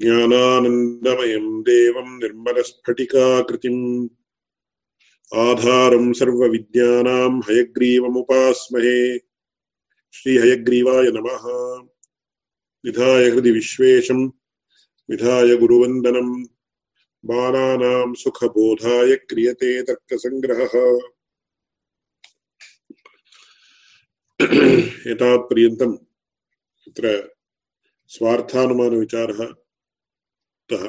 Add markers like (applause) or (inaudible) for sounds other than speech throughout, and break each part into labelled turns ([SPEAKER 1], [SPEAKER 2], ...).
[SPEAKER 1] ज्ञानानन्दमयम् देवम् निर्मलस्फटिकाकृतिम्। आधारम् सर्वविद्यानाम् हयग्रीवमुपास्महे। श्रीहयग्रीवाय नमः। विधाय हृदि विश्वेशम्। विधाय गुरुवन्दनम्। बालानाम् सुखबोधाय क्रियते तर्कसङ्ग्रहः। एतावत्पर्यन्तम् तत्र स्वार्थानुमानविचारः। तः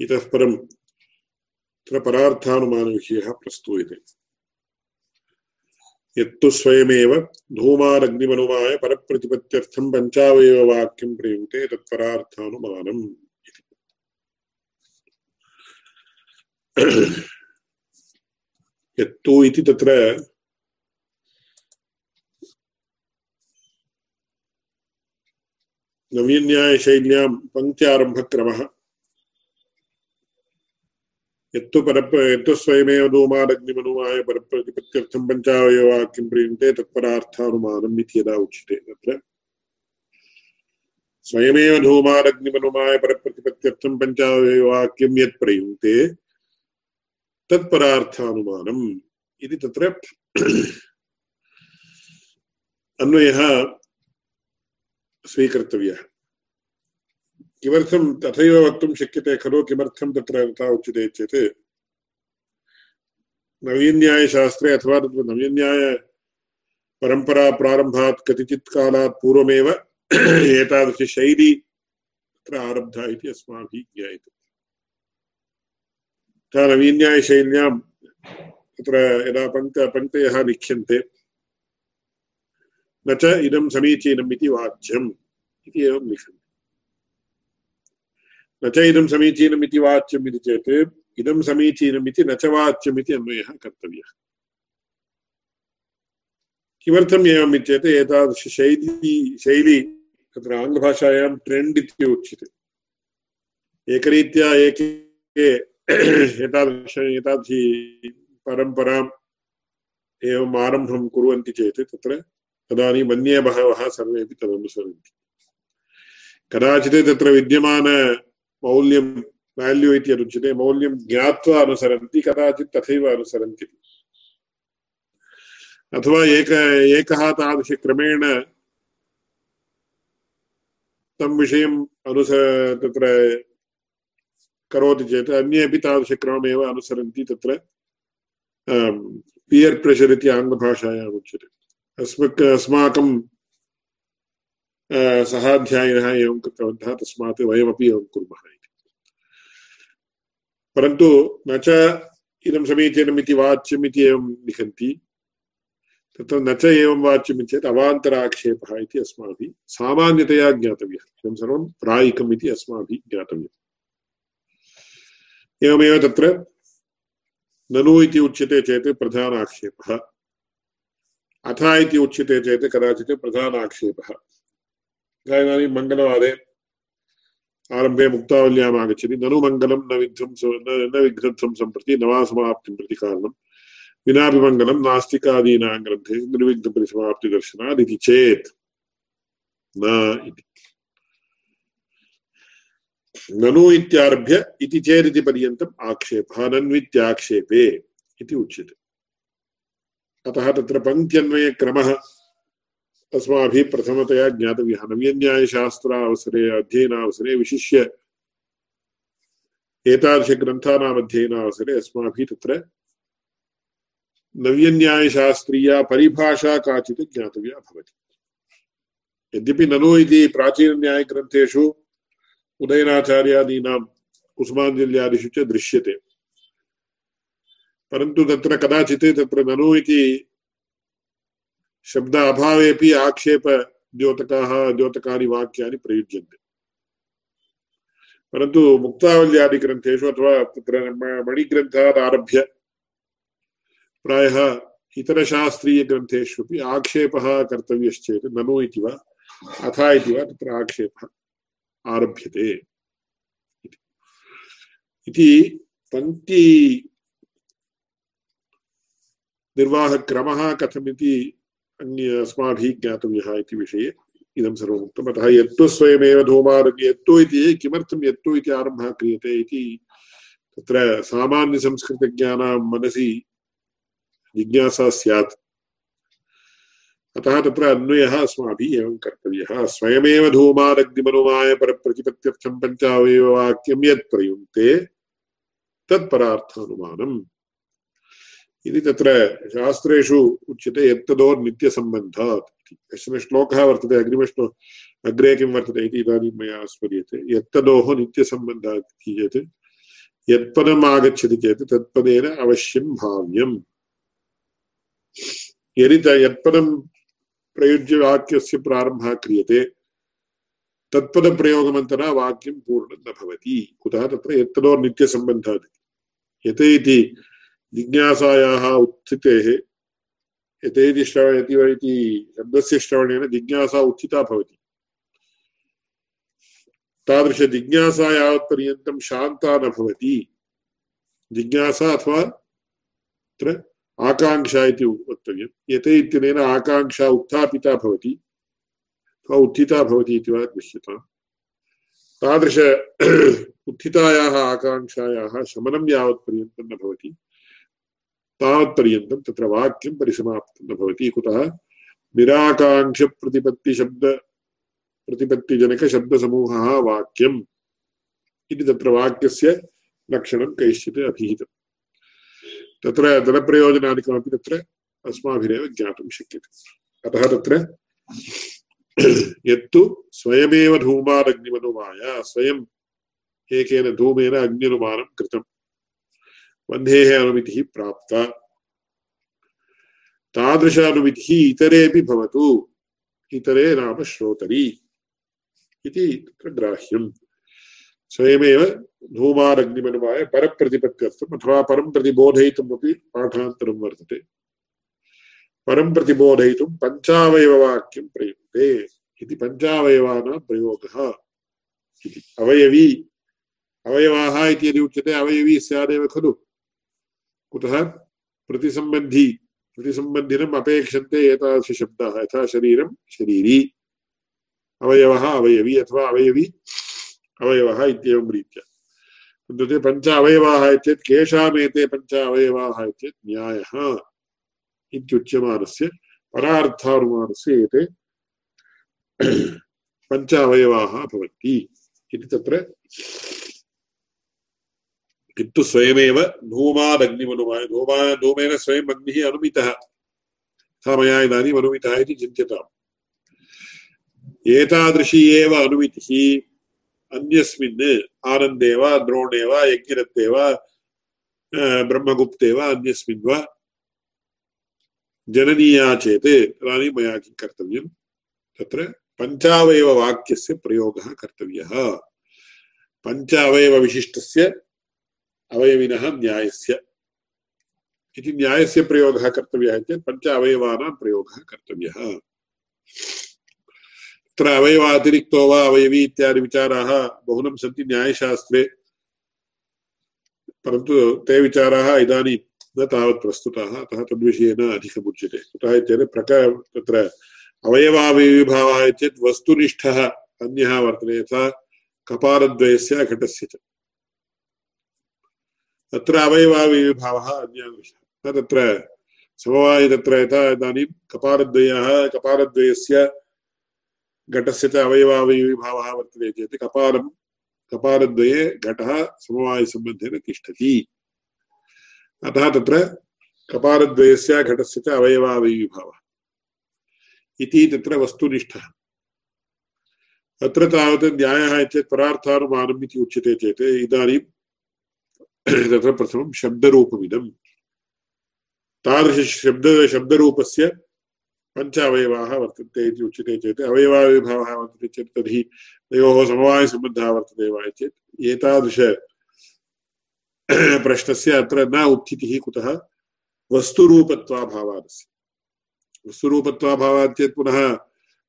[SPEAKER 1] इतः परम् तत्र परार्थानुमानविषयः प्रस्तूयते यत्तु स्वयमेव धूमादग्निमनुमाय परप्रतिपत्त्यर्थम् पञ्चावयववाक्यम् प्रयुङ्क्ते तत्परार्थानुमानम् यत्तु इति तत्र नवीन्यायशैल्यां पङ्क्त्यारम्भक्रमः। यत्तु परप यत्तु स्वयमेव धूमादग्निमनुमाय परप्रतिपत्त्यर्थं पञ्चावयवाक्यं प्रयुङ्क्ते तत्परार्थानुमानम् इति यदा उच्यते तत्र। स्वयमेव धूमादग्निमनुमाय परप्रतिपत्त्यर्थं पञ्चावयवाक्यं यत् प्रयुङ्क्ते तत्परार्थानुमानम् इति तत्र। अन्वयः स्वीकर्तव्यः किमर्थं तथैव वक्तुं शक्यते खलु किमर्थं तत्र तथा उच्यते चेत् नवीन्यायशास्त्रे अथवा तत्र नवीन्यायपरम्पराप्रारम्भात् कतिचित् कालात् पूर्वमेव एतादृशी शैली तत्र आरब्धा इति अस्माभिः ज्ञायते नवीन्यायशैल्यां तत्र यदा पङ्क्त पङ्क्तयः लिख्यन्ते न च इदं समीचीनम् इति वाच्यम् इति एवं लिखन्ति। न च इदं समीचीनम् इति वाच्यम् इति चेत् इदं समीचीनम् इति न च वाच्यम् इति अन्वयः कर्तव्यः। किमर्थम् एवम् इत्येत् एतादृशशैली शैली तत्र आङ्ग्लभाषायां ट्रेण्ड् इति उच्यते। एकरीत्या एके एतादृश एतादृशी परम्पराम् एवम् आरम्भं कुर्वन्ति चेत् तत्र तदानीम् अन्ये बहवः सर्वेपि तदनुसरन्ति। कदाचित् तत्र विद्यमान मौल्यं वाल्यू इति यदुच्यते मौल्यं ज्ञात्वा अनुसरन्ति, कदाचित् तथैव अनुसरन्ति। अथवा एक, एकः तादृशक्रमेण तं विषयम् अनुस, तत्र करोति चेत् अन्येपि तादृशक्रममेव अनुसरन्ति तत्र पियर् प्रेशर् इति आङ्ग्लभाषायाम् उच्यते। अस्मक् अस्माकं सहाध्यायिनः एवं कृतवन्तः तस्मात् वयमपि एवं कुर्मः इति। परन्तु न च इदं समीचीनम् इति वाच्यम् इति एवं लिखन्ति, तत्र न च एवं वाच्यम् चेत् अवान्तराक्षेपः इति अस्माभिः सामान्यतया ज्ञातव्यः। इदं सर्वं प्रायिकम् इति अस्माभिः ज्ञातव्यम्। एवमेव तत्र ननु इति उच्यते चेत् प्रधानाक्षेपः अथ इति उच्यते चेत् कदाचित् प्रधानाक्षेपः। इदानीं मङ्गलवादे आरम्भे मुक्तावल्याम् आगच्छति। ननु मङ्गलं, न विध्वंस न विघ्नत्वं सम्प्रति नवासमाप्तिं प्रति कारणं। विनापि मङ्गलं नास्तिकादीनां ग्रन्थे निर्विघ्नपरिसमाप्तिदर्शनात् इति चेत् न इति। ननु इत्यारभ्य इति चेदिति पर्यन्तम् आक्षेपः, नन्वित्याक्षेपे इति उच्यते। अतः तत्र पङ्क्त्यन्वयक्रमः अस्माभिः प्रथमतया ज्ञातव्यः। नव्यन्यायशास्त्रावसरे, अध्ययनावसरे विशिष्य एतादृशग्रन्थानाम् अध्ययनावसरे अस्माभिः तत्र नव्यन्यायशास्त्रीया परिभाषा काचित् ज्ञातव्या भवति। यद्यपि ननु इति प्राचीनन्यायग्रन्थेषु उदयनाचार्यादीनां, कुसुमाञ्जल्यादिषु च दृश्यते। परन्तु तत्र कदाचित् तत्र ननु इति शब्द अभावेपि आक्षेपद्योतकाः, द्योतकानि वाक्यानि प्रयुज्यन्ते। परन्तु मुक्तावल्यादिग्रन्थेषु अथवा तत्र मणिग्रन्थात् आरभ्य प्रायः इतरशास्त्रीयग्रन्थेष्वपि आक्षेपः कर्तव्यश्चेत् ननु इति वा, अथा इति वा तत्र आक्षेपः आरभ्यते। इति पङ्क्ति निर्वाहक्रमः कथमिति अन्य अस्माभिः ज्ञातव्यः इति विषये अतः यत्तु स्वयमेव धूमारग् यत्तु इति किमर्थं यत्तु इति आरम्भः क्रियते इति तत्र मनसि जिज्ञासा स्यात्। अतः तत्र अन्वयः अस्माभिः एवं कर्तव्यः। स्वयमेव परप्रतिपत्त्यर्थं यत् प्रयुङ्क्ते तत्परार्थानुमानम्। इति तत्र शास्त्रेषु उच्यते यत्तदोर्नित्यसम्बन्धात् इति। कश्चन श्लोकः वर्तते, अग्रिमश्लो, अग्रे किं वर्तते इति इदानीं मया स्मर्यते। यत्तदोः नित्यसम्बन्धात् इति चेत् यत्पदम् आगच्छति चेत् तत्पदेन अवश्यं भाव्यम्। यदि यत्पदं प्रयुज्य वाक्यस्य प्रारम्भः क्रियते, तत्पदप्रयोगमन्तरा वाक्यं पूर्णं न भवति। कुतः तत्र यत्तदोर्नित्यसम्बन्धात् यत इति जिज्ञासायाः उत्थितेः यतेति श्रवयति वा इति शब्दस्य श्रवणेन जिज्ञासा उत्थिता भवति तादृशजिज्ञासा यावत्पर्यन्तं शान्ता न भवति जिज्ञासा अथवा तत्र आकाङ्क्षा इति वक्तव्यं यते इत्यनेन आकाङ्क्षा उत्थापिता भवति अथवा उत्थिता भवति इति वा दृश्यताम् तादृश उत्थितायाः आकाङ्क्षायाः शमनं यावत्पर्यन्तं न भवति तावत्पर्यन्तं तत्र वाक्यं परिसमाप्तं न भवति कुतः निराकाङ्क्षप्रतिपत्तिशब्द, प्रतिपत्तिजनकशब्दसमूहः वाक्यम् इति तत्र वाक्यस्य लक्षणं कैश्चित् अभिहितम्। तत्र धनप्रयोजनादिकमपि तत्र अस्माभिरेव ज्ञातुं शक्यते। अतः तत्र यत्तु स्वयमेव धूमादग्निमनुमाय, स्वयम् एकेन धूमेन अग्न्यनुमानं कृतम्। वह्नेः अनुमितिः प्राप्ता। तादृश अनुमितिः इतरेपि भवतु। इतरे नाम श्रोतरी। इति तत्र ग्राह्यम्। स्वयमेव धूमारग्निमनुमाय परप्रतिपत्त्यर्थम् अथवा परं प्रति बोधयितुमपि पाठान्तरं वर्तते। परं प्रति बोधयितुं पञ्चावयववाक्यं प्रयुक्ते। इति पञ्चावयवानां प्रयोगः। इति अवयवी। अवयवाः इति यदि उच्यते, अवयवी स्यादेव खलु। कुतः प्रतिसम्बन्धी, प्रतिसम्बन्धिनम् अपेक्षन्ते एतादृशशब्दाः यथा शरीरं, शरीरी, अवयवः, अवयवी अथवा अवयवी, अवयवः इत्येवं रीत्या। तद्वत् पञ्च अवयवाः चेत् केषामेते पञ्च अवयवाः चेत् न्यायः इत्युच्यमानस्य, परार्थानुमानस्य एते पञ्च अवयवाः भवन्ति इति तत्र किन्तु स्वयमेव धूमादग्निमनुमाय धूमा धूमेन स्वयम् अग्निः अनुमितः। सा मया इदानीम् अनुमितः इति चिन्त्यताम्। एतादृशी एव अनुमितिः। अन्यस्मिन् आनन्दे वा द्रोणे वा यज्ञरत्ते वा ब्रह्मगुप्ते वा अन्यस्मिन् वा। जननीया चेत् तदानीं मया किं कर्तव्यं? तत्र पञ्चावयववाक्यस्य प्रयोगः कर्तव्यः। पञ्च अवयवविशिष्टस्य अवयविनः न्यायस्य। इति न्यायस्य प्रयोगः कर्तव्यः चेत् पञ्च अवयवानां प्रयोगः कर्तव्यः। तत्र अवयवातिरिक्तो वा अवयवी इत्यादि विचाराः बहुनं सन्ति न्यायशास्त्रे। परन्तु ते विचाराः इदानीं न तावत् प्रस्तुताः, अतः तद्विषयेन अधिकमुच्यते कुतः इत्येतत् प्रक, तत्र अवयवावयविभावः चेत् वस्तुनिष्ठः अन्यः वर्तते, यथा कपालद्वयस्य घटस्य च। तत्र अवयवावयविभावः अन्यः तत्र समवाय तत्र यथा इदानीं कपालद्वयः, कपालद्वयस्य घटस्य च अवयवावयविभावः वर्तते चेत् कपालं, कपालद्वये घटः समवायसम्बन्धेन तिष्ठति। अतः तत्र कपालद्वयस्य घटस्य च अवयवावयविभावः इति तत्र वस्तुनिष्ठः। अत्र तावत् न्यायः चेत् परार्थानुमानम् इति उच्यते चेत् इदानीं (coughs) तत्र प्रथमं शब्दरूपमिदं। तादृशशब्द शब्दरूपस्य पञ्च अवयवाः वर्तन्ते इति उच्यते चेत् अवयवाविभावः वर्तते चेत्, तर्हि तयोः समवायसम्बन्धः वर्तते वा चेत्, एतादृश (coughs) प्रश्नस्य अत्र न उत्थितिः कुतः? वस्तुरूपत्वाभावादस्य। वस्तुरूपत्वाभावात् चेत् पुनः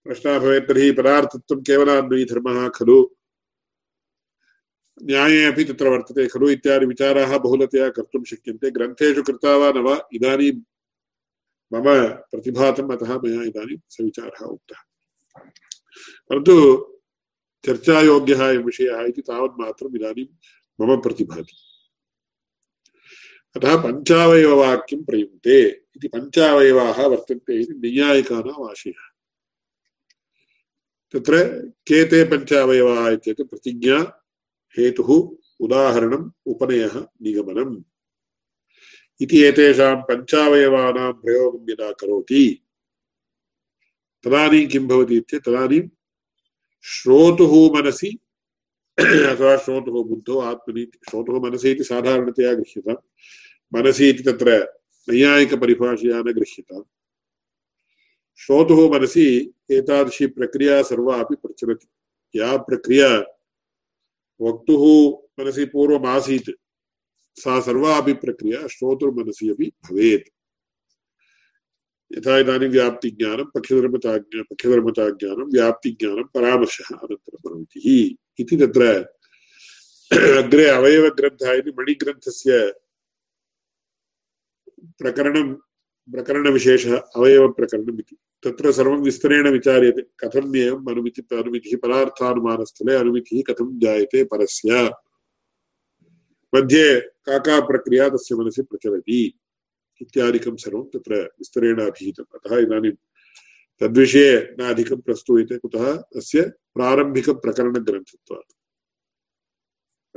[SPEAKER 1] प्रश्नः भवेत्, तर्हि पदार्थत्वं केवलान्वयीधर्मः खलु। न्याये अपि तत्र वर्तते खलु इत्यादि विचाराः बहुलतया कर्तुं शक्यन्ते। ग्रन्थेषु कृता वा न वा? इदानीं मम प्रतिभातम् अतः मया इदानीं सविचारः उक्तः। परन्तु चर्चायोग्यः अयं विषयः इति तावन्मात्रम् इदानीं मम प्रतिभाति। अतः पञ्चावयववाक्यं प्रयुङ्क्ते इति पञ्चावयवाः वर्तन्ते इति नैयायिकानाम् आशयः। तत्र के ते पञ्चावयवाः इत्येतत् प्रतिज्ञा हेतुः उदाहरणम्, उपनयः, निगमनम्। इति एतेषां पञ्चावयवानां प्रयोगं यदा करोति, तदानीं किं भवति इत्येतत् तदानीं श्रोतुः मनसि, अथवा श्रोतुः बुद्धौ आत्मनि श्रोतुः मनसि साधारणतया गृह्यताम्। मनसि इति न गृह्यताम्। श्रोतुः मनसि एतादृशी प्रक्रिया सर्वा अपि प्रचलति। या प्रक्रिया वक्तुः मनसि पूर्वमासीत्। सा सर्वा अपि प्रक्रिया श्रोतुर्मनसि अपि भवेत्। यथा इदानीं व्याप्तिज्ञानं पक्षधर्मताज्ञा पक्षधर्मताज्ञानं व्याप्तिज्ञानं, परामर्शः अनन्तरं प्रवृत्तिः इति तत्र अग्रे अवयवग्रन्थः इति मणिग्रन्थस्य प्रकरणं प्रकरणविशेषः अवयवप्रकरणम् इति तत्र सर्वं विस्तरेण विचार्यते। कथम् एवम् अनुमिति अनुमितिः परार्थानुमानस्थले अनुमितिः कथं जायते परस्य। मध्ये का का प्रक्रिया तस्य मनसि प्रचलति इत्यादिकं सर्वं तत्र विस्तरेण अधीतम् अतः इदानीं तद्विषये न अधिकं प्रस्तूयते कुतः? अस्य प्रारम्भिकप्रकरणग्रन्थत्वात्।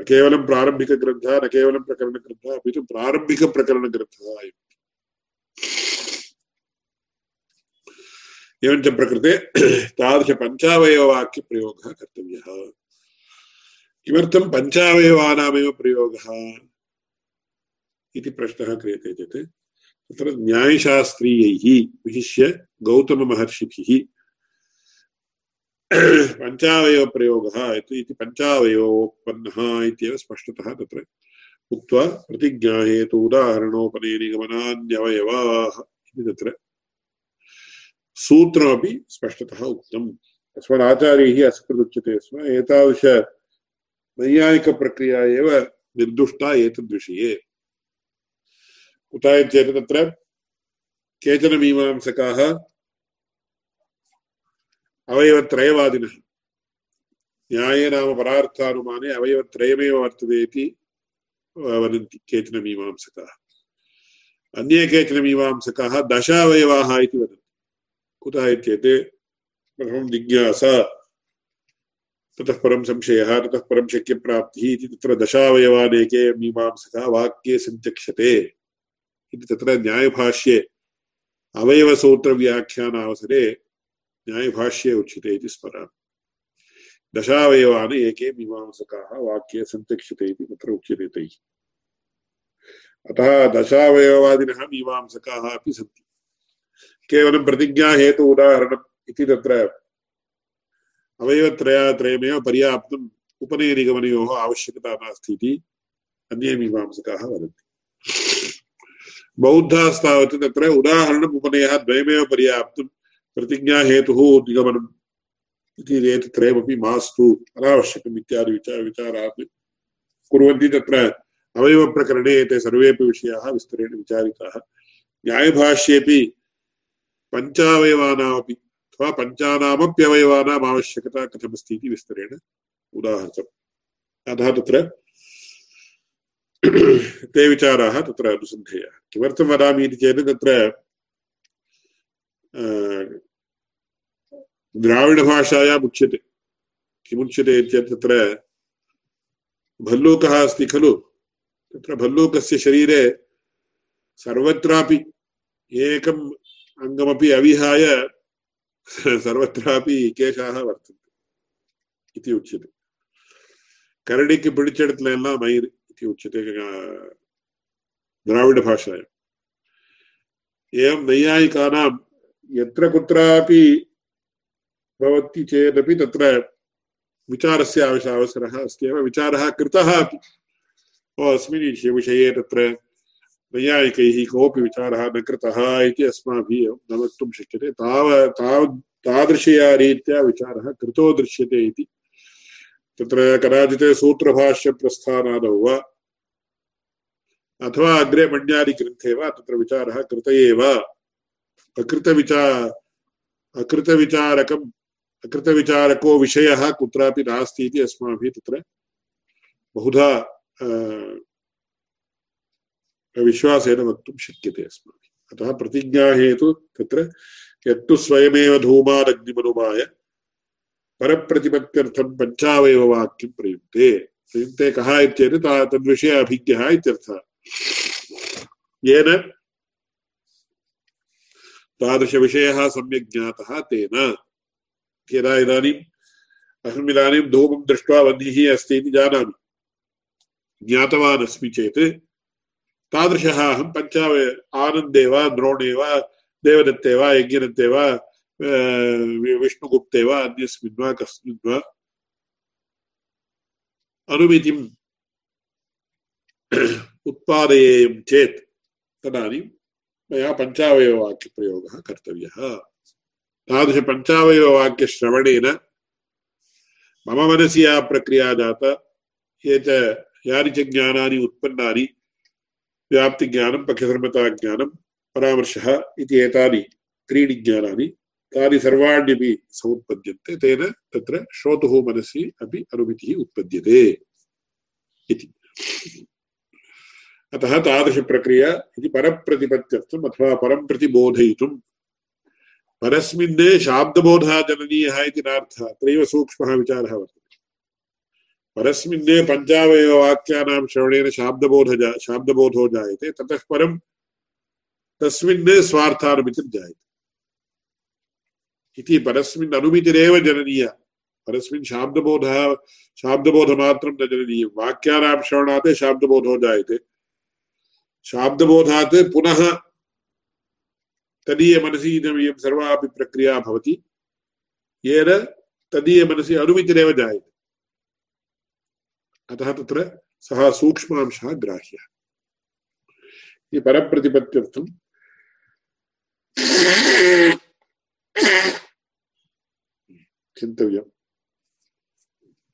[SPEAKER 1] न केवलं प्रारम्भिकग्रन्थः, न केवलं प्रकरणग्रन्थः, अपि तु प्रारम्भिकप्रकरणग्रन्थः अयम् एवञ्च प्रकृते (clears throat) तादृशपञ्चावयववाक्यप्रयोगः कर्तव्यः। किमर्थं पञ्चावयवानामेव प्रयोगः? इति प्रश्नः क्रियते चेत्। तत्र न्यायशास्त्रीयैः विशिष्य गौतममहर्षिभिः (clears throat) पञ्चावयवप्रयोगः इति पञ्चावयवोत्पन्नः इत्येव स्पष्टतः तत्र। उक्त्वा प्रतिज्ञाहेतु उदाहरणोपनयनिगमनान्यवयवाः इति तत्र सूत्रमपि स्पष्टतः उक्तम्। अस्मदाचार्यैः असकृदुच्यते स्म, एतादृश नैयायिकप्रक्रिया एव निर्दुष्टा एतद्विषये। कुतः चेत् तत्र केचन मीमांसकाः अवयवत्रयवादिनः। न्याये नाम परार्थानुमाने अवयवत्रयमेव वर्तते इति वदन्ति केचन मीमांसकाः। अन्ये केचन मीमांसकाः दश अवयवाः इति वदन्ति। कुतः इत्येत्? प्रथमं जिज्ञासा। ततः परं संशयः, ततः परं शक्यप्राप्तिः इति तत्र दशावयवानेके मीमांसकः वाक्ये सञ्चक्षते इति तत्र न्यायभाष्ये अवयवसूत्रव्याख्यानावसरे न्यायभाष्ये उच्यते इति स्मरामि। दशावयवान् एके मीमांसकाः वाक्ये सन्त्यक्ष्यते इति तत्र उच्यते तैः। अतः दशावयवादिनः मीमांसकाः अपि सन्ति। केवलं प्रतिज्ञाहेतु उदाहरणम् इति तत्र अवयवत्रयात्रयमेव पर्याप्तम् उपनयनिगमनयोः आवश्यकता नास्ति इति अन्ये मीमांसकाः वदन्ति। बौद्धास्तावत् तत्र उदाहरणम् उपनयः द्वयमेव पर्याप्तं प्रतिज्ञाहेतुः निगमनम् इति एतत्रयमपि मास्तु, अनावश्यकम् इत्यादि विचार विचारात् कुर्वन्ति तत्र अवयवप्रकरणे सर्वेपि विषयाः विस्तरेण विचारिताः। न्यायभाष्येपि पञ्चावयवानामपि अथवा पञ्चानामप्यवयवानाम् आवश्यकता कथमस्ति इति विस्तरेण उदाहृतम्। अतः तत्र ते विचाराः तत्र अनुसन्धेयाः। किमर्थं वदामि इति चेत् तत्र द्राविडभाषायाम् उच्यते किमुच्यते चेत् तत्र भल्लूकः अस्ति खलु तत्र भल्लूकस्य शरीरे सर्वत्रापि एकम् अङ्गमपि अविहाय (laughs) सर्वत्रापि केशाः वर्तन्ते इति उच्यते கரடிக்கு பிடிச்ச இடத்துல எல்லாம் மயிர் इति उच्यते द्राविडभाषायाम् एवं नैयायिकानां यत्र कुत्रापि भवति चेदपि तत्र विचारस्य आवश्य अवसरः अस्ति एव। विचारः कृतः अपि। अस्मिन् विषये तत्र नैयायिकैः कोऽपि विचारः न कृतः इति अस्माभिः न वक्तुं शक्यते। ताव ताव, तादृशया रीत्या विचारः कृतो दृश्यते इति। तत्र कदाचित् सूत्रभाष्यप्रस्थानादौ वा, अथवा अग्रे मण्यादिग्रन्थे वा, तत्र विचारः कृत एव। अकृतविचा, अकृतविचारकम् अकृतविचारको विषयः कुत्रापि नास्ति इति अस्माभिः तत्र बहुधा विश्वासेन वक्तुं शक्यते अस्माभिः। अतः प्रतिज्ञाहेतु तत्र यत्तु स्वयमेव धूमादग्निमनुमाय परप्रतिपत्त्यर्थं पञ्चावयववाक्यं प्रयुक्ते प्रयुक्ते कः इत्येतत् तद्विषये अभिज्ञः इत्यर्थः। येन तादृशविषयः सम्यक् ज्ञातः तेन। यदा इदानीम् अहम् इदानीं धूमं दृष्ट्वा वह्निः अस्ति इति जानामि। ज्ञातवान् अस्मि चेत्। तादृशः अहं पञ्चावय आनन्दे वा, द्रोणे वा, देवदत्ते वा, यज्ञदत्ते वा विष्णुगुप्ते वा, अन्यस्मिन् वा, कस्मिन् वा। अनुमितिम् उत्पादयेयं चेत् तदानीं मया पञ्चावयववाक्यप्रयोगः कर्तव्यः। तादृशपञ्चावयववाक्यश्रवणेन मम मनसि या प्रक्रिया जाता, ये च यानि च ज्ञानानि उत्पन्नानि, व्याप्तिज्ञानं पक्षधर्मताज्ञानं परामर्शः इति एतानि त्रीणि ज्ञानानि, तानि सर्वाण्यपि समुत्पद्यन्ते, तेन तत्र श्रोतुः मनसि अपि अनुमितिः उत्पद्यते इति। अतः तादृशप्रक्रिया इति परप्रतिपत्त्यर्थम् अथवा परं प्रति परस्मिन्ने शाब्दबोधः जननीयः इति नार्थः, अत्रैव सूक्ष्मः विचारः वर्तते। परस्मिन्ने पञ्चावयववाक्यानां श्रवणेन शाब्दबोध शाब्दबोधो जायते, ततः परं तस्मिन् स्वार्थानुमितिर्जायते इति परस्मिन् अनुमितिरेव जननीया। परस्मिन् शाब्दबोधः, शाब्दबोधमात्रं न जननीयं। वाक्यानां श्रवणात् शाब्दबोधो जायते। शाब्दबोधात् पुनः तदीयमनसि इदमियं सर्वापि प्रक्रिया भवति। येन तदीयमनसि अनुमितिरेव जायते। अतः तत्र सः सूक्ष्मांशः ग्राह्यः। इति परप्रतिपत्त्यर्थं चिन्तव्यम्।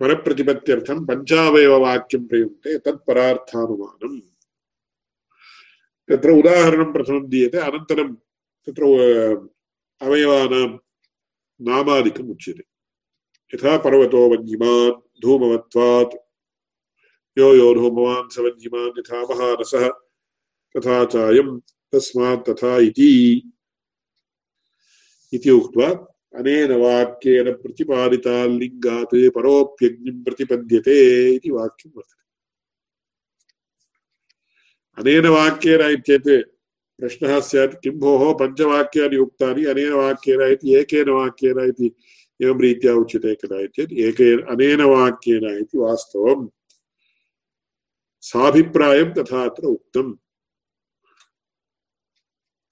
[SPEAKER 1] परप्रतिपत्त्यर्थं पञ्चावयववाक्यं प्रयुक्ते तत्परार्थानुमानम् तत्र उदाहरणं प्रथमं दीयते, अनन्तरं तत्र अवयवानां नामादिकम् उच्यते। यथा पर्वतो वन्यमान् धूमवत्वात् यो यो धूमवान् स वन्यमान् यथा महारसः, तथा चायं तस्मात् तथा इति। इति उक्त्वा अनेन वाक्येन प्रतिपादिता लिङ्गात् परोऽप्यग्निं प्रतिपद्यते इति वाक्यं वर्तते। अनेन वाक्येन इत्येत् प्रश्नः स्यात्, किं भोः पञ्चवाक्यानि उक्तानि, अनेन वाक्येन इति, एकेन वाक्येन इति एवं रीत्या उच्यते चेत् अनेन वाक्येन इति तथा अत्र उक्तम्।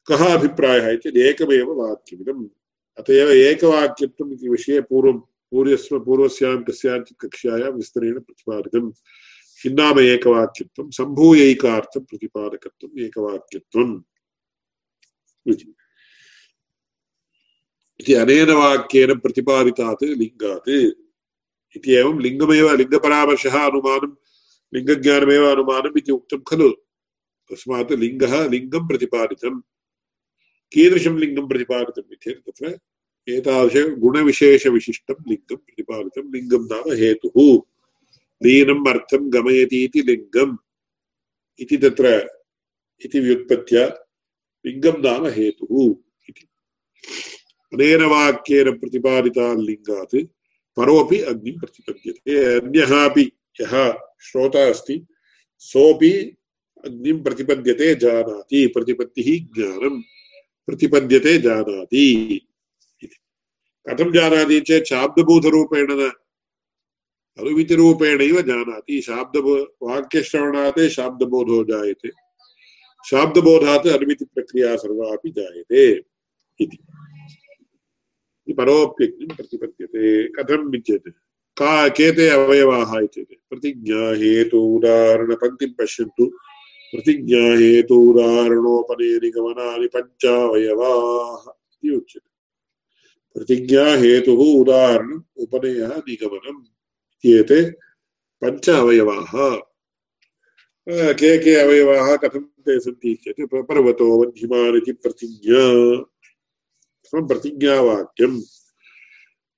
[SPEAKER 1] कः अभिप्रायः इति एकमेव वाक्यमिदम्। अत एव एकवाक्यत्वम् इति विषये पूर्वं पूर्वस्म पूर्वस्यां कस्याञ्चित् कक्ष्यायां विस्तरेण प्रतिपादितम्। किन्नाम एकवाक्यत्वं, सम्भूयैकार्थं प्रतिपादकत्वम् एकवाक्यत्वम्। इति अनेन वाक्येन प्रतिपादितात् लिङ्गात्। इति एवं लिङ्गमेव लिङ्गपरामर्शः अनुमानं, लिङ्गज्ञानमेव अनुमानम् इति उक्तं खलु। तस्मात् लिङ्गः लिङ्गं प्रतिपादितम्। कीदृशं लिङ्गं प्रतिपादितम् इत्येतत् तत्र एतादृश गुणविशेषविशिष्टं लिङ्गं प्रतिपादितं लिङ्गं नाम हेतुः। लीनम् अर्थं गमयति इति लिङ्गम्। इति तत्र इति व्युत्पत्त्या लिङ्गं नाम हेतुः इति अनेन वाक्येन प्रतिपादिता लिङ्गात् परोपि अग्निं प्रतिपद्यते अन्यः अपि यः श्रोता अस्ति सोऽपि अग्निं प्रतिपद्यते जानाति प्रतिपत्तिः ज्ञानम् प्रतिपद्यते जानाति कथं जानाति चेत् शाब्दभूतरूपेण न अनुमितिरूपेणैव जानाति शाब्द वाक्यश्रवणात् शाब्दबोधो जायते शाब्दबोधात् अनुमितिप्रक्रिया सर्वा अपि जायते इति। परोप्यज्ञं प्रतिपद्यते कथम् इत्येत् का केते अवयवाः इत्येते? प्रतिज्ञा हेतु उदाहरणपङ्क्तिं पश्यन्तु। प्रतिज्ञा हेतु उदाहरणोपनेनिगमनानि पञ्चावयवाः इति उच्यते। प्रतिज्ञा हेतुः उदाहरणम्, उपनयः, निगमनम् इत्येते पञ्च अवयवाः के के अवयवाः कथं ते सन्ति चेत् पर्वतो वह्निमान् इति प्रतिज्ञा? प्रतिज्ञावाक्यम्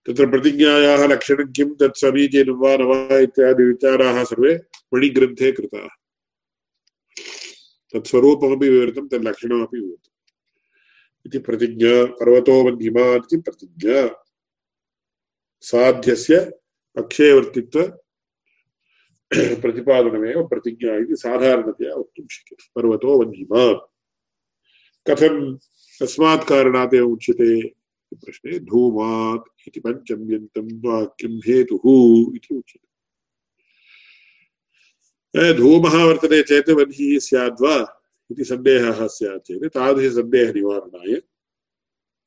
[SPEAKER 1] तत्र प्रतिज्ञायाः लक्षणं किं? तत् समीचीनं वा न वा इत्यादि विचाराः सर्वे मणिग्रन्थे कृताः। तत्स्वरूपमपि विवृतं तल्लक्षणमपि विवृतम् इति प्रतिज्ञा, पर्वतो मध्यमान् इति प्रतिज्ञा? साध्यस्य पक्षे वर्तित्व प्रतिपादनमेव प्रतिज्ञा इति साधारणतया वक्तुं शक्यते पर्वतो वह्निमान् कथं कस्मात् कारणात् एवम् उच्यते प्रश्ने धूमात् इति पञ्चम्यन्तं वाक्यं हेतुः इति उच्यते धूमः वर्तते चेत् वह्निः स्याद्वा इति सन्देहः स्यात् चेत् तादृशसन्देहनिवारणाय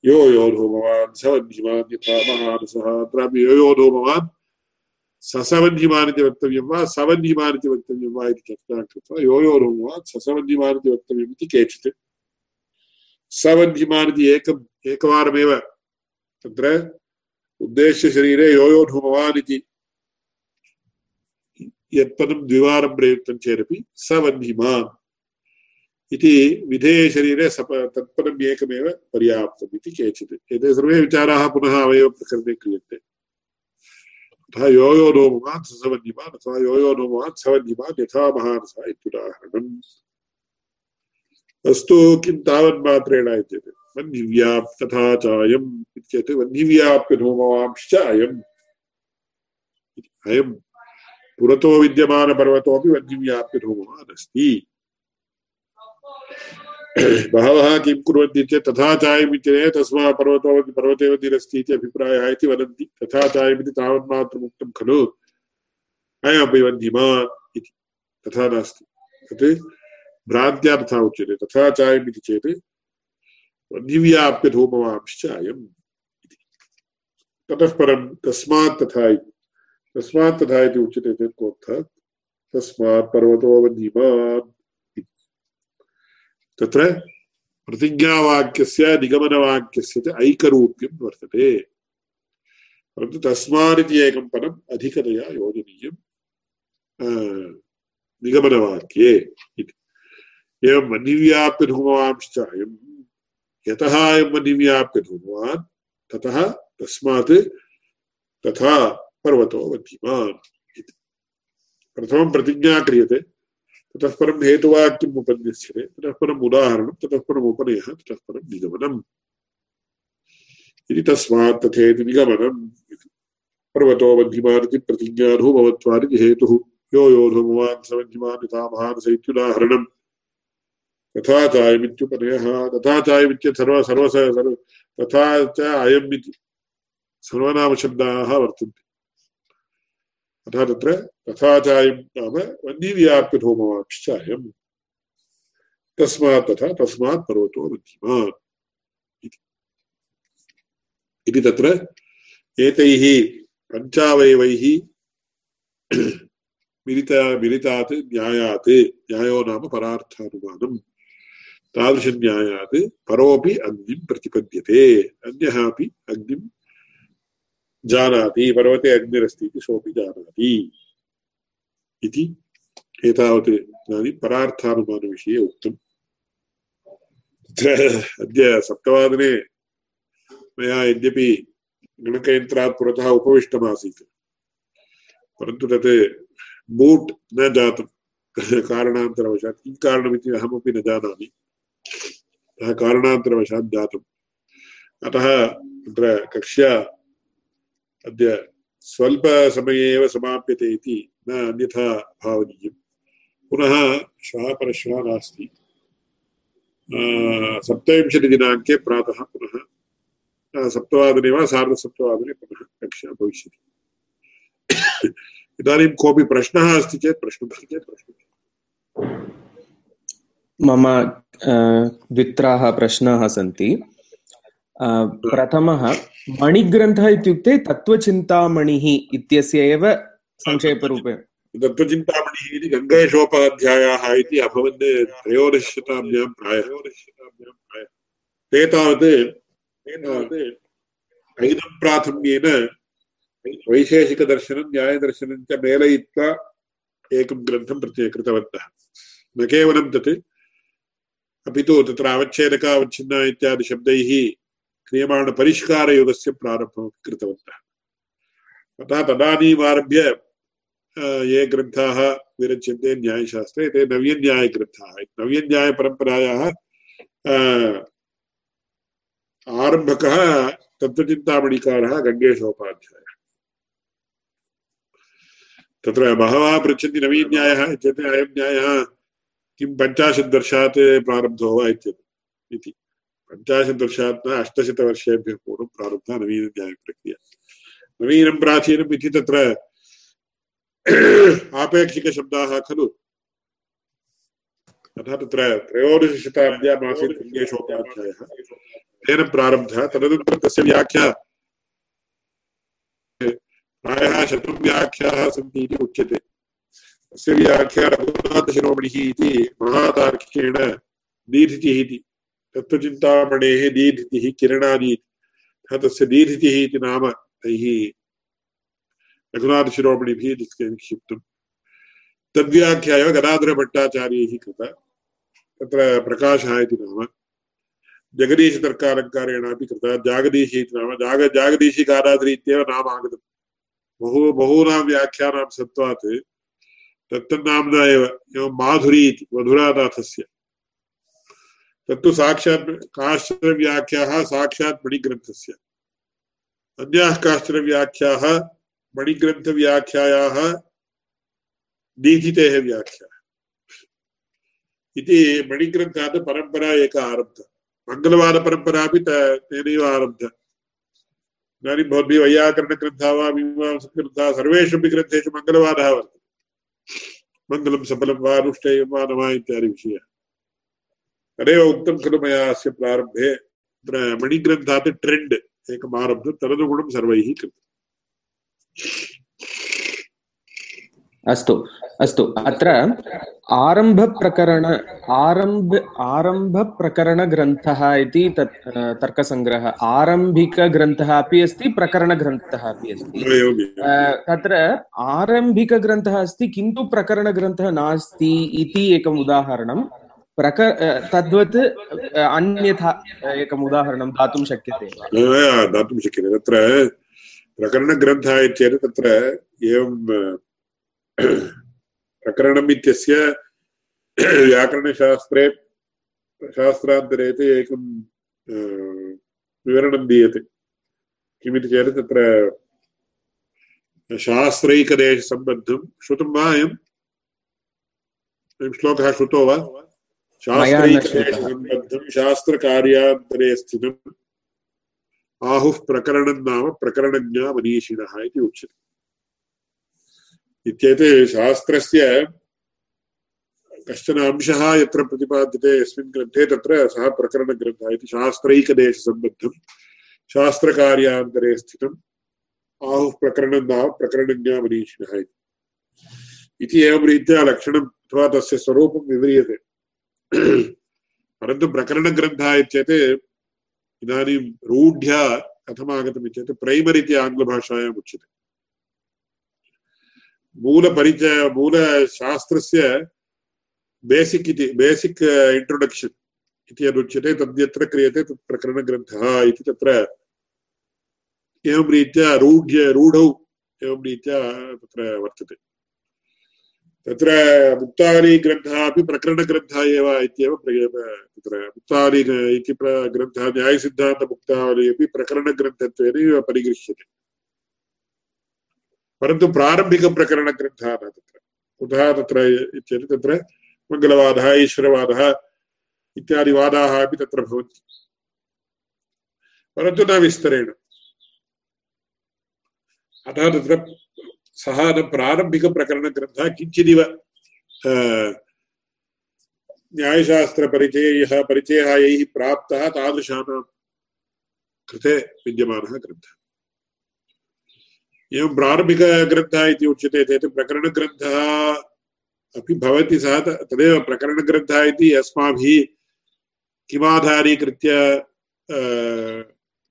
[SPEAKER 1] यो यो धूमवान् स वह्निमान् यथा महानसः अत्रापि यो यो धूमवान् ससवह्निमान् इति वक्तव्यं वा सवह्निमान् इति वक्तव्यं वा इति चर्चां कृत्वा यो यो धूमवान् ससवह्निमान् इति वक्तव्यम् इति केचित् सवह्निमान् इति एकम् एकवारमेव तत्र उद्देश्यशरीरे यो यो धूमवान् इति यत्पदं द्विवारं प्रयुक्तं चेदपि स वह्निमान् इति विधेयशरीरे सप तत्पदम् एकमेव पर्याप्तम् इति केचित् एते सर्वे विचाराः पुनः अवयवप्रकरणे क्रियन्ते अतः यो यो अथवा यो यो सवह्निमान् यथा महानसः इत्युदाहरणम् अस्तु किं वह्निव्याप् तथा इत्येतत् अयम् अयम् पुरतो विद्यमानपर्वतोऽपि वह्निव्याप्यधूमवान् अस्ति बहवः किं कुर्वन्ति चेत् तथा चायमित्यने तस्मात् पर्वतो पर्वते वह्निरस्ति इति अभिप्रायः इति वदन्ति। तथा चायमिति तावन्मात्रमुक्तं खलु। अयमपि वह्निमान् इति। तथा नास्ति। तत् भ्रान्त्या तथा उच्यते। तथा चायमिति चेत् वह्निव्याप्य धूमवांश्च अयम् इति। ततः परं तथा तस्मात् तथा इति उच्यते चेत् कोऽर्थः? तस्मात् पर्वतो वह्निमान् तत्र प्रतिज्ञावाक्यस्य, निगमनवाक्यस्य च ऐकरूप्यं वर्तते। परन्तु तस्मादिति एकं पदम् अधिकतया योजनीयं निगमनवाक्ये इति। एवं मनिव्याप्य धूमवांश्च अयम्, यतः अयम् मनिव्याप्य धूमवान् ततः तस्मात् तथा पर्वतो वध्यमान् इति। प्रथमं प्रतिज्ञा क्रियते। ततः परं हेतुवाक्यम् उपन्यस्यते ततः परम् उदाहरणं ततः परम् उपनयः ततः परं निगमनम्। इति तस्मात् तथेति निगमनम्। इति पर्वतो वध्यमान् इति प्रतिज्ञाधूमवत्वादिति हेतुः। यो यो धूमवान् स वध्यमान् यथा महानस इत्युदाहरणम् तथा चायमित्युपनयः तथा चायमित्यत् सर्व सर्व सर्व तथा च अयम् इति सर्वनामशब्दाः वर्तन्ते। अतः तत्र तथा चायं नाम वह्निव्याप्यधूमवांश्च तस्मात् तथा तस्मात् पर्वतो बुद्धिमान् इति तत्र एतैः पञ्चावयवैः मिलिता मिलितात् न्यायात् न्यायो नाम परार्थानुमानम् तादृशन्यायात् परोऽपि अग्निं प्रतिपद्यते अन्यः अपि अग्निं जानाति पर्वते अग्निरस्ति इति सोऽपि जानाति। इति एतावत् इदानीं परार्थानुमानविषये उक्तम्। अद्य सप्तवादने मया यद्यपि गणकयन्त्रात् पुरतः उपविष्टमासीत्, परन्तु तत् बूट् न जातं (laughs) कारणान्तरवशात् किं कारणमिति अहमपि न जानामि। अतः कारणान्तरवशात् जातम्। अतः तत्र कक्ष्या अद्य स्वल्पसमये एव समाप्यते इति न अन्यथा भावनीयं पुनः श्वः परश्वः नास्ति सप्तविंशतिदिनाङ्के प्रातः पुनः सप्तवादने वा सार्धसप्तवादने पुनः कक्षा भविष्यति। (coughs) इदानीं कोऽपि प्रश्नः अस्ति चेत् पृच्छतु चेत् पृच्छतु
[SPEAKER 2] मम द्वित्राः प्रश्नाः सन्ति। प्रथमः मणिग्रन्थः इत्युक्ते तत्त्वचिन्तामणिः इत्यस्य एव संक्षेपरूपेण
[SPEAKER 1] तत्त्वचिन्तामणिः इति गङ्गेशोपाध्यायाः इति अभवन् त्रयोदशशताब्द्यां प्रायः। ते तावत् ऐदं प्राथम्येन वैशेषिकदर्शनं, न्यायदर्शनं मेलयित्वा एकं ग्रन्थं प्रत्यय कृतवन्तः। न केवलं तत् अपि तु तत्र अवच्छेदकावच्छिन्ना इत्यादि शब्दैः क्रियमाणपरिष्कारयुगस्य प्रारम्भं कृतवन्तः अतः तदानीमारभ्य ये ग्रन्थाः विरच्यन्ते न्यायशास्त्रे ते नव्यन्यायग्रन्थाः नव्यन्यायपरम्परायाः आरम्भकः तत्त्वचिन्तामणिकारः गङ्गेशोपाध्यायः तत्र बहवः पृच्छन्ति नवीन्यायः इत्येते अयं न्यायः किं पञ्चाशत् प्रारब्धो वा इति पञ्चाशत् वर्षात् न अष्टशतवर्षेभ्यः पूर्वं प्रारब्धा नवीनन्यायप्रक्रिया नवीनं प्राचीनम् इति तत्र आपेक्षिकशब्दाः खलु। अतः तत्र त्रयोदशशताब्द्यामासीत् लिङ्गेशोपाध्यायः तेन प्रारब्धः, तदनन्तरं तस्य व्याख्या। प्रायः शतं व्याख्याः सन्ति इति उच्यते। तस्य व्याख्या रघुनाथशिरोमणिः इति महातार्किकेण दीर्घितिः इति। तत्त्वचिन्तामणेः दीर्घितिः किरणादि तस्य दीर्घितिः इति नाम तैः रघुनाथशिरोमणिभिः निक्षिप्तम् तद्व्याख्याय गदाधरभट्टाचार्यैः कृता। तत्र प्रकाशः इति नाम। जगदीशतर्कालङ्कारेणापि कृता। जागदीशी इति नाम। जाग जागदीशिकाराद्रि इत्येव नाम आगतम् बहु बहूनां व्याख्यानां सत्त्वात् तत्तन्नाम्ना एव। एवं माधुरी इति। मधुरानाथस्य। तत्तु साक्षात् काश्चन व्याख्याः साक्षात् मणिग्रन्थस्य। अन्याः काश्चन व्याख्याः मणिग्रन्थव्याख्यायाः दीधितेः व्याख्या। इति मणिग्रन्थात् परम्परा एका आरब्धा। मङ्गलवादपरम्परापि तेनैव आरब्धा। इदानीं भवद्भिः वैयाकरणग्रन्थाः वा मीमांसग्रन्थाः सर्वेष्वपि ग्रन्थेषु मङ्गलवादः वर्तते। मङ्गलं सफलं वा अनुष्ठेयं वा न वा इत्यादि विषयः। तदेव उक्तं खलु मया अस्य प्रारम्भे तत्र मणिग्रन्थात् ट्रेण्ड् एकम् आरब्धं तदनुगुणं सर्वैः कृतम्।
[SPEAKER 2] अस्तु अस्तु अत्र आरम्भप्रकरण आरंभ आरम्भप्रकरणग्रन्थः इति तत् तर्कसङ्ग्रहः आरम्भिकग्रन्थः अपि अस्ति प्रकरणग्रन्थः अपि अस्ति। तत्र आरम्भिकग्रन्थः अस्ति किन्तु प्रकरणग्रन्थः नास्ति इति एकम् उदाहरणं प्रक तद्वत् अन्यथा एकम् उदाहरणं दातुं शक्यते।
[SPEAKER 1] दातुं शक्यते। तत्र प्रकरणग्रन्थः चेत् तत्र एवं प्रकरणम् इत्यस्य व्याकरणशास्त्रे, शास्त्रान्तरे एकं विवरणं दीयते। किमिति चेत् तत्र शास्त्रैकदेशसम्बद्धं श्रुतं वा अयं श्लोकः श्रुतो वा? शास्त्रैकदेशसम्बद्धं शास्त्रकार्यान्तरे स्थितम् आहुः प्रकरणं नाम प्रकरणज्ञा मनीषिणः इति उच्यते। इत्येते शास्त्रस्य कश्चन अंशः यत्र प्रतिपाद्यते यस्मिन् ग्रन्थे तत्र सः प्रकरणग्रन्थः इति शास्त्रैकदेशसम्बद्धं शास्त्रकार्यान्तरे स्थितम् आहुः प्रकरणं नाम प्रकरणज्ञा मनीषिणः इति एवं रीत्या लक्षणम् अथवा तस्य स्वरूपं विव्रियते। (clears throat) परन्तु प्रकरणग्रन्थः इत्येते इदानीं रूढ्या कथमागतम् इत्येतत् प्रैमरि इति आङ्ग्लभाषायाम् उच्यते। मूलपरिचय, मूलशास्त्रस्य बेसिक् इति, बेसिक् इण्ट्रोडक्षन् इति यदुच्यते, तद्यत्र क्रियते, तत् प्रकरणग्रन्थः इति तत्र एवं रीत्या रूढ्य, रूढौ एवं रीत्या तत्र वर्तते। तत्र मुक्तावलीग्रन्थः अपि प्रकरणग्रन्थः एव इत्येव तत्र मुक्तावली इति ग्रन्थः न्यायसिद्धान्तमुक्तावली अपि प्रकरणग्रन्थत्वेन परिगृह्यते। परन्तु प्रारम्भिकप्रकरणग्रन्थः न तत्र। कुतः तत्र चेत् तत्र मङ्गलवादः, ईश्वरवादः इत्यादि वादाः अपि तत्र भवन्ति। परन्तु न विस्तरेण। अतः तत्र सः न प्रारम्भिकप्रकरणग्रन्थः किञ्चिदिव न्यायशास्त्रपरिचये यः परिचयः यैः प्राप्तः तादृशानां कृते विद्यमानः ग्रन्थः एवं प्रारम्भिकग्रन्थः इति उच्यते चेत् प्रकरणग्रन्थः अपि भवति सः तदेव प्रकरणग्रन्थः इति अस्माभिः किमाधारीकृत्य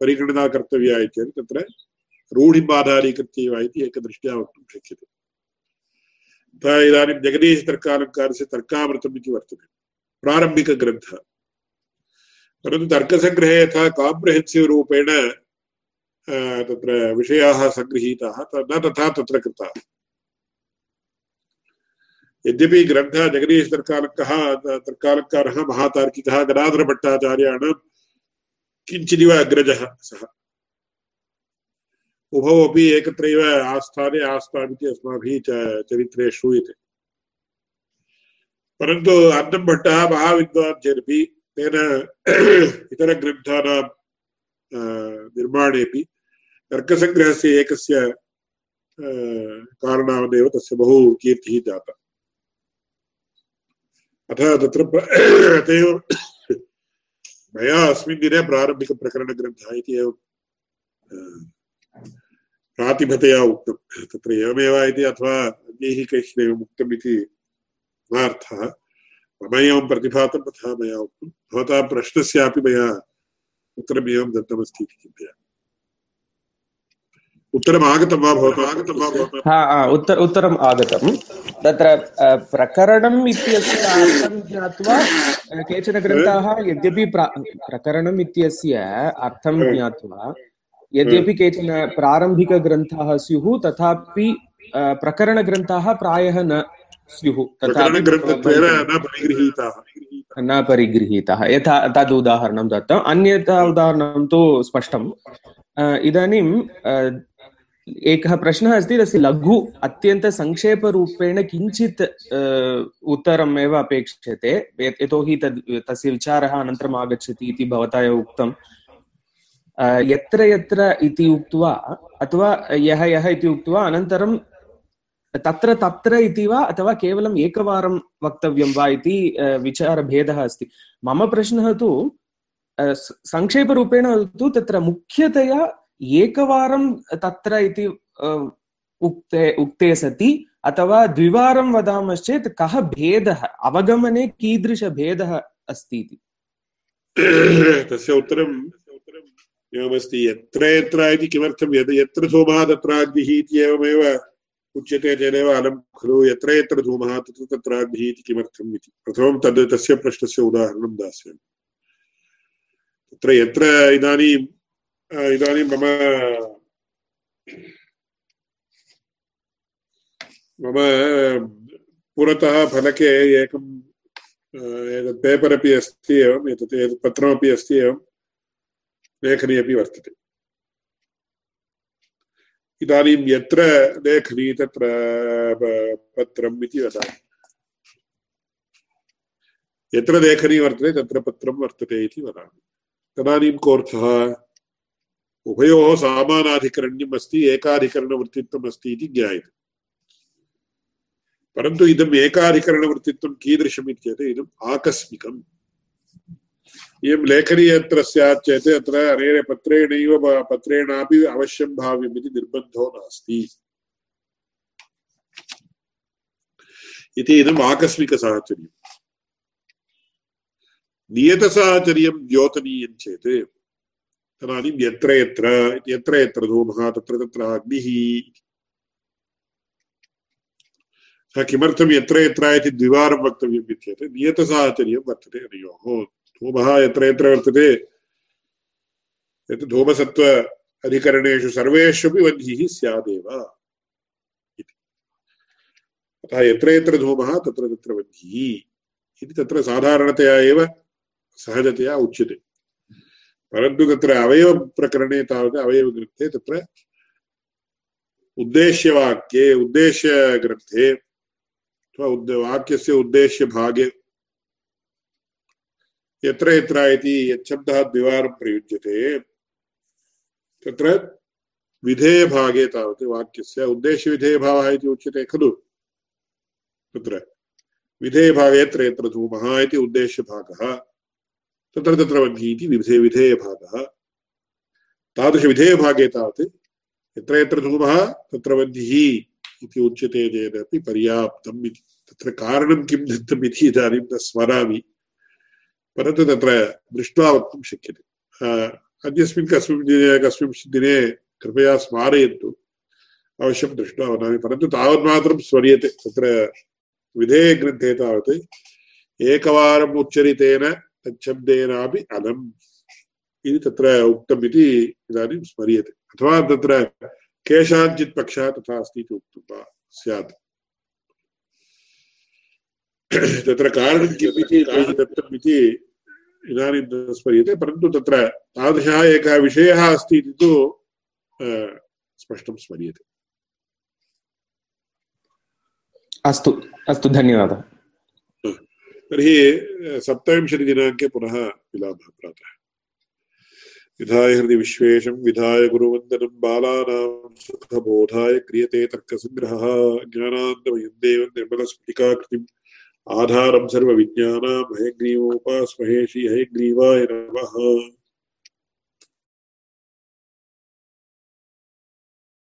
[SPEAKER 1] परिगणना कर्तव्या इत्येतत् तत्र रूढिम् आधारीकृत्य एव इति एकदृष्ट्या वक्तुं शक्यते इदानीं जगदीशतर्कालङ्कारस्य तर्कामृतम् इति वर्तते। प्रारम्भिकग्रन्थः। परन्तु तर्कसङ्ग्रहे यथा काम्प्रहेन्सिव् रूपेण तत्र विषयाः सङ्गृहीताः न तथा तत्र कृताः। यद्यपि ग्रन्थः जगदीशतर्कालङ्कः तर्कालङ्कारः, महातार्किकः, गदाधरभट्टाचार्याणां किञ्चिदिव अग्रजः सः। उभौ अपि एकत्रैव आस्थाने आस्तामिति अस्माभिः चरित्रे श्रूयते। परन्तु अन्नम्भट्टः महाविद्वान् चेदपि तेन (clears throat) इतरग्रन्थानां निर्माणेपि तर्कसङ्ग्रहस्य एकस्य कारणावदेव तस्य बहु कीर्तिः जाता। अतः तत्र (clears throat) अत एव (clears throat) मया अस्मिन् दिने प्रारम्भिकप्रकरणग्रन्थः इति एव प्रातिभतया उक्तं तत्र एवमेव इति अथवा अन्यैः कैश्चिदेवम् उक्तम् इति नार्थः मम एवं प्रतिभातं तथा मया उक्तं भवतां प्रश्नस्यापि मया उत्तरम् एवं दत्तमस्ति इति चिन्तयामि उत्तरम् आगतं वा भवतु आगतं वा भवतु
[SPEAKER 2] हा उत्तर उत्तरम् आगतं तत्र प्रकरणम् इत्यस्य अर्थं ज्ञात्वा केचन ग्रन्थाः यद्यपि प्रकरणम् इत्यस्य अर्थं ज्ञात्वा यद्यपि केचन प्रारम्भिकग्रन्थाः स्युः तथापि प्रकरणग्रन्थाः प्रायः न स्युः तथा न परिगृहीताः। यथा तद् उदाहरणं दत्तम्। अन्यथा उदाहरणं तु स्पष्टम्। इदानीं एकः प्रश्नः अस्ति तस्य लघु अत्यन्तसङ्क्षेपरूपेण किञ्चित् उत्तरम् एव अपेक्ष्यते। यतोहि तद् तस्य विचारः अनन्तरम् आगच्छति इति भवता एव उक्तम्। यत्र यत्र इति उक्त्वा, अथवा यः यः इति उक्त्वा, अनन्तरं तत्र तत्र इति वा, अथवा केवलम् एकवारं वक्तव्यं वा इति विचारभेदः अस्ति। मम प्रश्नः तु संक्षेपरूपेण तु तत्र मुख्यतया एकवारं तत्र इति उक्ते उक्ते सति, अथवा द्विवारं वदामश्चेत् कः भेदः, अवगमने कीदृशभेदः अस्ति इति (coughs)
[SPEAKER 1] तस्य उत्तरं एवमस्ति यत्र यत्र इति किमर्थं यद् यत्र धूमः तत्राग्निः एवमेव उच्यते चेदेव अलं खलु यत्र यत्र धूमः तत्र तत्राग्निः इति किमर्थम् इति। प्रथमं तद् तस्य प्रश्नस्य उदाहरणं दास्यामि। तत्र यत्र इदानीं इदानीं मम मम, पुरतः फलके एकं एतत् पेपर् अपि अस्ति एवम्, एतत् एतत् पत्रमपि अस्ति एवं लेखनी अपि वर्तते इदानीं यत्र लेखनी तत्र पत्रम् इति वदामि यत्र लेखनी वर्तते तत्र पत्रं वर्तते इति वदामि तदानीं कोऽर्थः उभयोः सामानाधिकरण्यम् अस्ति एकाधिकरणवृत्तित्वम् अस्ति इति ज्ञायते परन्तु इदम् एकाधिकरणवृत्तित्वं कीदृशम् इत्येतत् इदम् आकस्मिकम् इयं लेखनी यत्र स्यात् चेत् अत्र अनेन पत्रेणैव पत्रेणापि अवश्यं भाव्यम् इति निर्बन्धो नास्ति। इति इदम् आकस्मिकसाहचर्यम् नियतसाहचर्यं द्योतनीयं चेत् तदानीं यत्र यत्र यत्र यत्र धूमः, तत्र तत्र अग्निः। किमर्थं यत्र यत्र इति द्विवारं वक्तव्यम् इत्येतत् नियतसाहचर्यं वर्तते अनयोः धूमः यत्र यत्र वर्तते यत् धूमसत्त्व अधिकरणेषु सर्वेष्वपि वह्निः स्यादेव इति अतः यत्र यत्र धूमः तत्र तत्र वह्निः इति तत्र साधारणतया एव सहजतया उच्यते परन्तु तत्र अवयवप्रकरणे तावत् अवयवग्रन्थे तत्र उद्देश्यवाक्ये उद्देश्यग्रन्थे अथवा उद् वाक्यस्य उद्देश्यभागे यत्र यत्र इति यच्छब्दः द्विवारं प्रयुज्यते। तत्र विधेयभागे तावत् वाक्यस्य उद्देश्यविधेयभावः इति उच्यते खलु। तत्र विधेयभागे यत्र यत्र धूमः इति उद्देश्यभागः, तत्र तत्र वह्नि इति विधे विधेयभागः। तादृशविधेयभागे तावत् यत्र यत्र धूमः, तत्र वह्निः इति उच्यते चेदपि पर्याप्तम् इति। तत्र कारणं किं दत्तम् इति इदानीं न स्मरामि। परन्तु तत्र दृष्ट्वा वक्तुं शक्यते। अन्यस्मिन् कस्मिन् दिने कस्मिंश्चित् दिने कृपया स्मारयन्तु। अवश्यं दृष्ट्वा वदामि, परन्तु तावन्मात्रं स्मर्यते। तत्र विधेयग्रन्थे तावत्
[SPEAKER 2] एकवारम् उच्चरितेन तच्छब्देनापि अलम्
[SPEAKER 1] इति तत्र उक्तम् इति इदानीं स्मर्यते। अथवा तत्र केषाञ्चित् पक्षः तथा अस्ति इति उक्तं वा? स्यात्। (clears throat) तत्र कारणं किम् इति दत्तम् इति इदानीं न स्मर्यते परन्तु तत्र तादृशः एकः विषयः अस्ति इति तु स्पष्टं स्मर्यते।
[SPEAKER 2] अस्तु अस्तु धन्यवादः।
[SPEAKER 1] तर्हि सप्तविंशतिदिनाङ्के पुनः मिलामः प्रातः। विधाय हृदि विश्वेशं विधाय गुरुवन्दनं बालानां सुखबोधाय क्रियते तर्कसङ्ग्रहः ज्ञानान्तमयं देवं निर्मलस्फटिकाकृतिम् आधारं ग्रीवोपास्महेशी हय श्रीहयग्रीवाय नमः।